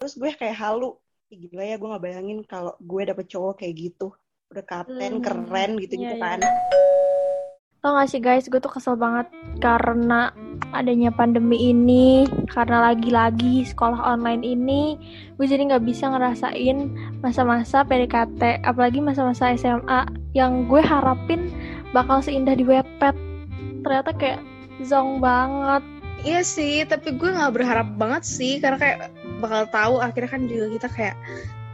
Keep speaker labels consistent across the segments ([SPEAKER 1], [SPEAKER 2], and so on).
[SPEAKER 1] terus gue kayak halu Ih, gila ya gue nggak bayangin kalau gue dapet cowok kayak gitu udah kapten
[SPEAKER 2] Hmm,
[SPEAKER 1] keren gitu gitu
[SPEAKER 2] iya,
[SPEAKER 1] kan
[SPEAKER 2] Tau gak sih guys, gue tuh kesel banget karena adanya pandemi ini, karena lagi-lagi sekolah online ini, gue jadi nggak bisa ngerasain masa-masa PDKT, apalagi masa-masa SMA yang gue harapin bakal seindah di Wattpad. Ternyata kayak zong banget.
[SPEAKER 3] Iya sih, tapi gue nggak berharap banget sih karena kayak bakal tahu akhirnya kan juga kita kayak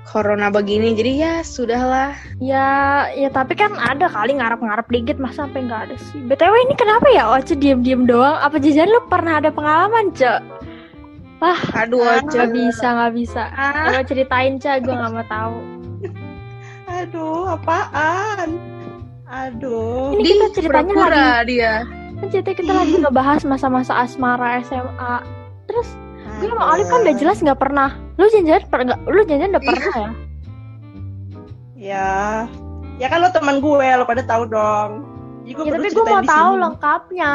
[SPEAKER 3] corona begini. Jadi ya sudahlah.
[SPEAKER 2] Ya, ya tapi kan ada kali ngarep-ngarep dikit, masa sampai nggak ada sih. BTW ini kenapa ya Oce diem-diem doang? Apa jajan lu pernah ada pengalaman, Cek?
[SPEAKER 3] Aduh,
[SPEAKER 1] Ah.
[SPEAKER 3] Oce.
[SPEAKER 2] Gak bisa, nggak bisa.
[SPEAKER 3] Ah,
[SPEAKER 2] Coba ceritain, Cek, gue nggak mau tahu.
[SPEAKER 1] aduh apaan aduh
[SPEAKER 2] Ini
[SPEAKER 3] di
[SPEAKER 2] kita ceritanya
[SPEAKER 3] pura-pura dia.
[SPEAKER 2] Kan ceritanya kita lagi ngebahas masa-masa asmara SMA. Terus gue sama Alif kan udah jelas nggak pernah. Lu janjian nggak? Lu janjian udah
[SPEAKER 3] Iya.
[SPEAKER 2] pernah ya?
[SPEAKER 1] ya ya kan lo teman gue lo pada tahu dong Jadi gue
[SPEAKER 2] Ya, tapi gue mau tahu
[SPEAKER 1] sini.
[SPEAKER 2] lengkapnya.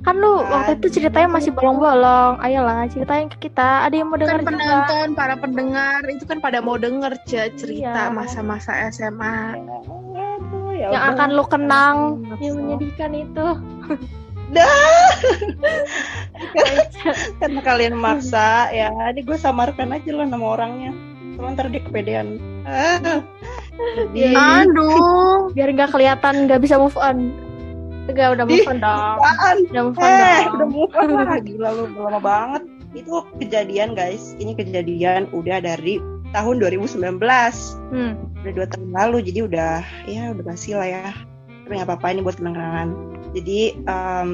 [SPEAKER 2] Kan lu waktu itu
[SPEAKER 1] Aduh.
[SPEAKER 2] ceritanya masih bolong-bolong. Ayolah, ceritain ke kita. Ada yang mau dengar
[SPEAKER 3] Kan
[SPEAKER 2] juga?
[SPEAKER 3] penonton, para pendengar itu kan pada mau denger Ce, cerita
[SPEAKER 2] Iya.
[SPEAKER 3] masa-masa SMA.
[SPEAKER 1] Aduh, ya
[SPEAKER 2] Yang akan lu kenang. Yang menyedihkan itu.
[SPEAKER 1] karena kalian maksa ya ini gue samarkan aja lah nama orangnya Cuma ntar dia kepedean ah. Jadi,
[SPEAKER 3] Aduh.
[SPEAKER 2] Biar nggak kelihatan nggak bisa move on. Enggak, udah move on dong.
[SPEAKER 1] apaan?
[SPEAKER 2] Udah move on
[SPEAKER 1] eh
[SPEAKER 2] dong.
[SPEAKER 1] udah move on lah gila lu udah lama banget itu kejadian guys ini kejadian udah dari tahun 2019
[SPEAKER 2] Hmm.
[SPEAKER 1] udah dua tahun lalu jadi udah ya udah basi lah ya tapi nggak apa-apa ini buat kenang-kenangan. Jadi em,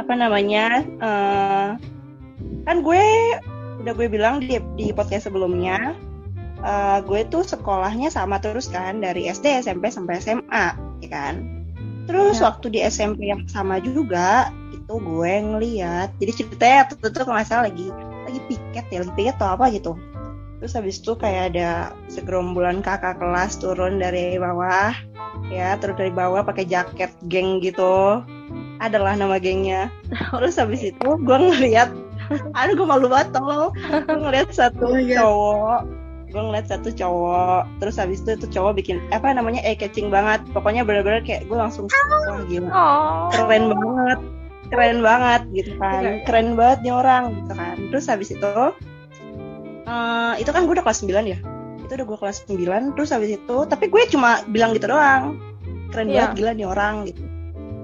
[SPEAKER 1] apa namanya eh, kan gue udah gue bilang di di podcast sebelumnya eh, gue tuh sekolahnya sama terus kan dari SD SMP sampai SMA ya kan? Terus
[SPEAKER 2] Ya.
[SPEAKER 1] waktu di SMP yang sama juga itu gue ngeliat jadi ceritanya tuh tuh nggak salah lagi lagi piket ya lagi piket atau apa gitu. Terus habis itu kayak ada segerombolan kakak kelas turun dari bawah ya turun dari bawah pakai jaket geng gitu. Adalah nama gengnya. Terus habis itu gue ngeliat aduh gue malu banget tolong gue ngeliat satu
[SPEAKER 3] Oh, iya.
[SPEAKER 1] cowok. Gue ngeliat satu cowok. Terus habis itu tuh cowok bikin apa namanya eye catching banget. Pokoknya bener-bener kayak gue langsung wah gila. Keren banget. Keren banget gitu kan.
[SPEAKER 2] Keren.
[SPEAKER 1] keren banget nih orang gitu kan. Terus habis itu eh, itu kan gue udah kelas 9 ya itu udah gue kelas 9 terus habis itu tapi gue cuma bilang gitu doang. Keren
[SPEAKER 2] Iya.
[SPEAKER 1] banget gila nih orang gitu.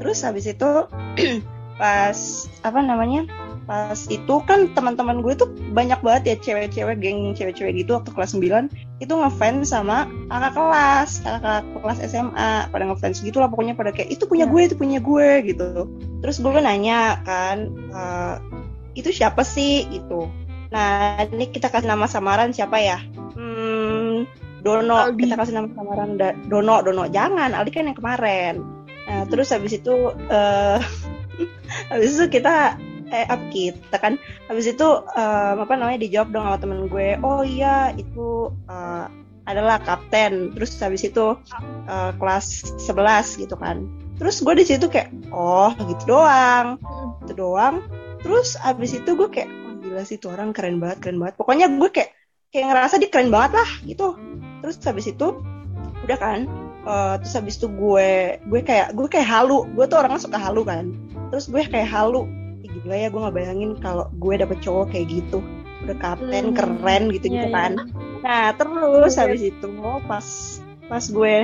[SPEAKER 1] Terus habis itu pas apa namanya pas itu kan teman-teman gue tuh banyak banget ya cewek-cewek geng cewek-cewek gitu waktu kelas 9 itu ngefans sama kakak kelas kakak kelas SMA pada ngefans gitu lah pokoknya pada kayak itu punya
[SPEAKER 2] Ya.
[SPEAKER 1] gue itu punya gue gitu. Terus gue nanya kan "Eh, itu siapa sih? gitu. Nah ini kita kasih nama samaran siapa ya Dono
[SPEAKER 3] Aldi.
[SPEAKER 1] kita kasih nama samaran Da- Dono Dono. Jangan Aldi kan yang kemarin. Nah terus habis itu eh habis itu kita eh up kita kan habis itu em, apa namanya dijawab dong sama temen gue. Oh iya itu eh, adalah kapten. Terus habis itu eh, kelas 11 gitu kan. Terus gue di situ kayak oh gitu doang. Itu doang. Terus habis itu gue kayak wah gila sih tuh orang keren banget keren banget. Pokoknya gue kayak kayak ngerasa dia keren banget lah gitu terus habis itu udah kan eh, terus habis itu gue gue kayak gue kayak halu. Gue tuh orangnya suka halu kan. Terus gue kayak halu. Gila ya gue nggak bayangin kalau gue dapet cowok kayak gitu. Udah kapten
[SPEAKER 2] Hmm.
[SPEAKER 1] keren gitu gitu
[SPEAKER 2] Iya, iya.
[SPEAKER 1] kan. Nah terus
[SPEAKER 3] Iya.
[SPEAKER 1] habis itu pas pas gue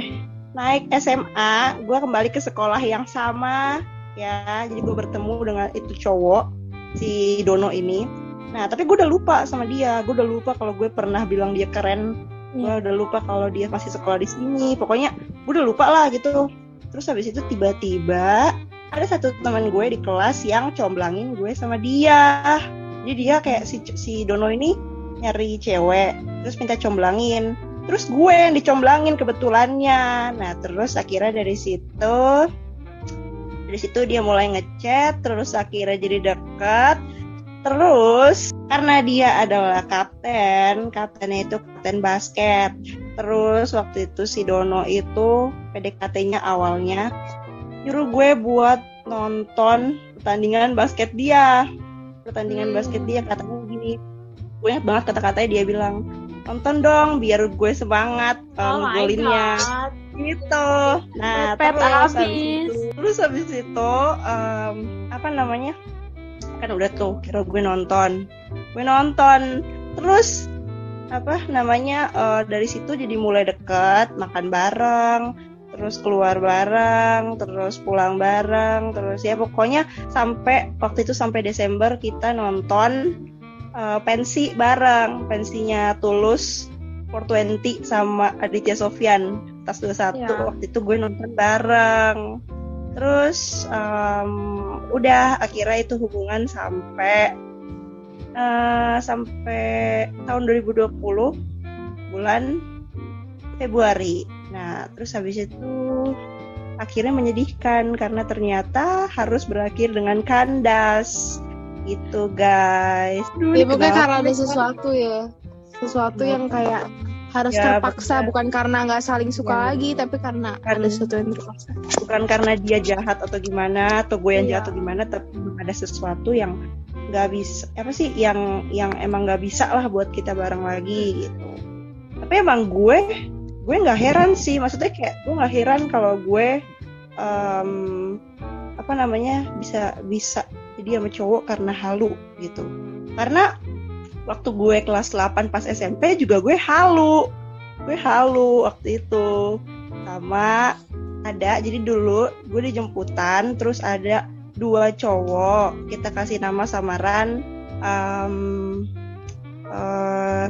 [SPEAKER 1] naik SMA gue kembali ke sekolah yang sama. Ya jadi gue bertemu dengan itu cowok si Dono ini. Nah tapi gue udah lupa sama dia. Gue udah lupa kalau gue pernah bilang dia keren gue
[SPEAKER 2] Iya.
[SPEAKER 1] udah lupa kalau dia masih sekolah di sini. Pokoknya gue udah lupa lah gitu. Terus habis itu tiba-tiba ada satu teman gue di kelas yang comblangin gue sama dia. Jadi dia kayak si si Dono ini nyari cewek terus minta comblangin. Terus gue yang dicomblangin kebetulannya. Nah terus akhirnya dari situ dari situ dia mulai ngechat terus akhirnya jadi deket terus karena dia adalah kapten kaptennya itu kapten basket terus waktu itu si Dono itu PDKT-nya awalnya nyuruh gue buat nonton pertandingan basket dia pertandingan
[SPEAKER 2] Hmm.
[SPEAKER 1] basket dia katanya gini gue ingat banget kata-katanya dia bilang nonton dong biar gue semangat uh,
[SPEAKER 2] Oh God.
[SPEAKER 1] gitu nah
[SPEAKER 2] Pepet
[SPEAKER 1] terus habis
[SPEAKER 2] abis.
[SPEAKER 1] itu terus habis itu em, apa namanya kan udah tuh kira gue nonton. Gue nonton. Terus apa namanya eh, dari situ jadi mulai deket makan bareng terus keluar bareng terus pulang bareng terus ya pokoknya sampai waktu itu sampai Desember kita nonton eh, pensi bareng. Pensinya Tulus 420 sama Aditya Sofyan tas 21
[SPEAKER 2] Ya.
[SPEAKER 1] waktu itu gue nonton bareng terus em, udah akhirnya itu hubungan sampai eh, sampai tahun 2020 bulan Februari. Nah terus habis itu akhirnya menyedihkan karena ternyata harus berakhir dengan kandas. Gitu guys. Duh,
[SPEAKER 3] Ya pokoknya karena ada sesuatu ya. Sesuatu yang kayak harus
[SPEAKER 1] Ya,
[SPEAKER 3] terpaksa
[SPEAKER 1] betul.
[SPEAKER 3] bukan karena nggak saling suka
[SPEAKER 1] Ya.
[SPEAKER 3] lagi tapi karena
[SPEAKER 1] Kan-
[SPEAKER 3] ada sesuatu yang terpaksa.
[SPEAKER 1] bukan karena dia jahat atau gimana atau gue yang
[SPEAKER 2] Iya.
[SPEAKER 1] jahat atau gimana tapi ada sesuatu yang nggak bisa apa sih yang yang emang nggak bisa lah buat kita bareng lagi gitu tapi emang gue gue nggak heran sih maksudnya kayak gue nggak heran kalau gue em, apa namanya bisa bisa jadi sama cowok karena halu gitu karena waktu gue kelas 8 pas SMP juga gue halu. Gue halu waktu itu. Sama ada jadi dulu gue di jemputan terus ada dua cowok. Kita kasih nama samaran em, eh,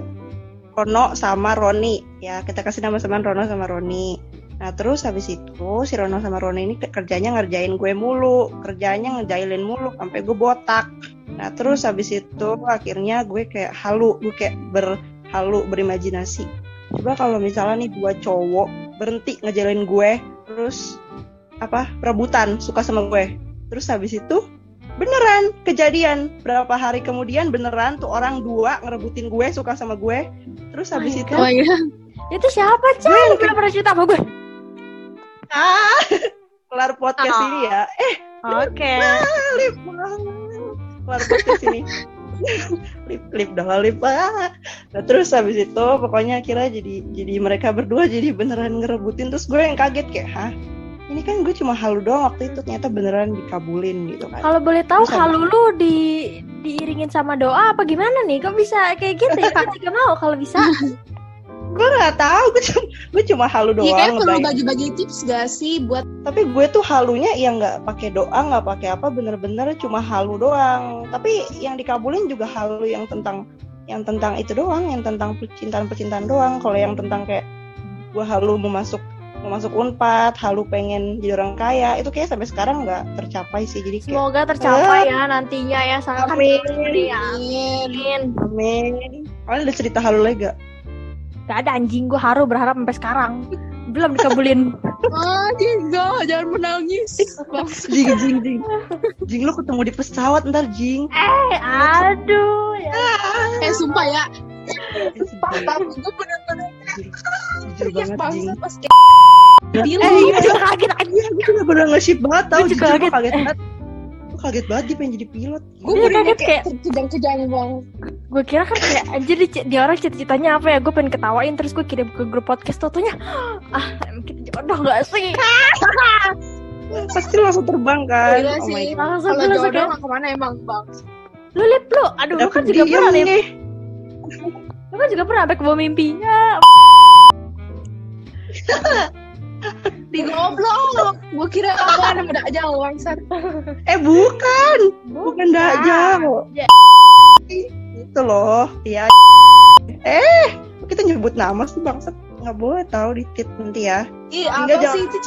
[SPEAKER 1] Rono sama Roni. Ya kita kasih nama samaran Rono sama Roni. Nah terus habis itu si Rono sama Roni ini ke- kerjanya ngerjain gue mulu. Kerjanya ngejailin mulu sampai gue botak nah terus habis itu akhirnya gue kayak halu gue kayak berhalu berimajinasi coba kalau misalnya nih dua cowok berhenti ngejalin gue terus apa rebutan suka sama gue terus habis itu beneran kejadian berapa hari kemudian beneran tuh orang dua ngerebutin gue suka sama gue terus habis
[SPEAKER 2] my
[SPEAKER 1] itu
[SPEAKER 3] Oh God.
[SPEAKER 2] Itu siapa, Chan? Lu belum pernah cerita sama gue.
[SPEAKER 1] ah kelar podcast
[SPEAKER 2] Ah.
[SPEAKER 1] ini ya eh
[SPEAKER 2] Oke.
[SPEAKER 1] lip banget kelar podcast ini lip lip dah lip ah. nah terus habis itu pokoknya akhirnya jadi jadi mereka berdua jadi beneran ngerebutin terus gue yang kaget kayak hah ini kan gue cuma halu doang waktu itu ternyata beneran dikabulin gitu kan
[SPEAKER 2] Kalau boleh tahu
[SPEAKER 1] Terus
[SPEAKER 2] halu lu di diiringin sama doa apa gimana nih? Kok bisa kayak gitu ya? Gue juga mau kalau bisa.
[SPEAKER 1] Gue nggak tahu gue cuma gue cuma halu doang
[SPEAKER 3] Iya kayak perlu
[SPEAKER 1] ngebayang.
[SPEAKER 3] bagi-bagi tips gak sih buat
[SPEAKER 1] tapi gue tuh halunya ya nggak pakai doa nggak pakai apa bener-bener cuma halu doang tapi yang dikabulin juga halu yang tentang yang tentang itu doang yang tentang percintaan percintaan doang kalau yang tentang kayak gue halu mau masuk mau masuk unpad halu pengen jadi orang kaya itu kayak sampai sekarang nggak tercapai sih jadi kayak
[SPEAKER 2] Semoga tercapai ya nantinya ya sangat
[SPEAKER 1] Amin.
[SPEAKER 2] ya. Amin.
[SPEAKER 1] amin kalian ada cerita halu lagi gak?
[SPEAKER 2] Gak ada anjing gue haru berharap sampai sekarang. Belum dikabulin.
[SPEAKER 3] ah enggak jangan menangis.
[SPEAKER 1] Jing jing jing. Jing lu ketemu di pesawat ntar jing.
[SPEAKER 2] Eh, aduh ya.
[SPEAKER 3] eh sumpah ya.
[SPEAKER 1] Jujur
[SPEAKER 3] gue bener-bener
[SPEAKER 1] jujur
[SPEAKER 3] teriak
[SPEAKER 1] banget jing
[SPEAKER 3] kayak
[SPEAKER 1] Eh, iya,
[SPEAKER 2] Gue juga kaget.
[SPEAKER 1] Iya, gue juga bener nge-ship banget tau.
[SPEAKER 2] Gue kaget.
[SPEAKER 1] kaget banget. Gue kaget banget dia pengen jadi pilot.
[SPEAKER 3] Gue
[SPEAKER 2] Iya,
[SPEAKER 3] bener
[SPEAKER 2] kaget
[SPEAKER 3] kayak terkejang-kejang banget
[SPEAKER 2] Gue kira kan kayak anjir di, di orang cita-citanya apa ya? Gue pengen ketawain terus gue kirim ke grup podcast. Totonya Ah emang kita jodoh gak sih?
[SPEAKER 1] Pasti langsung terbang kan?
[SPEAKER 3] Gila
[SPEAKER 1] Oh my
[SPEAKER 3] sih
[SPEAKER 1] God.
[SPEAKER 2] Langsung
[SPEAKER 3] kalau jodoh
[SPEAKER 2] kayak
[SPEAKER 3] nggak ke mana emang bang?
[SPEAKER 2] Lu lip lu Aduh lu kan juga pernah lip
[SPEAKER 1] nih.
[SPEAKER 2] Lu kan juga pernah sampai ke bawah mimpinya.
[SPEAKER 3] Di goblok. Gue kira apa nama aja bangsat.
[SPEAKER 1] Eh bukan. Bukan. Dajjal
[SPEAKER 2] Ya.
[SPEAKER 1] Itu loh Ya Eh Kita nyebut nama sih bangsat. Nggak boleh tahu di tit nanti ya. Enggak,
[SPEAKER 3] apa sih itu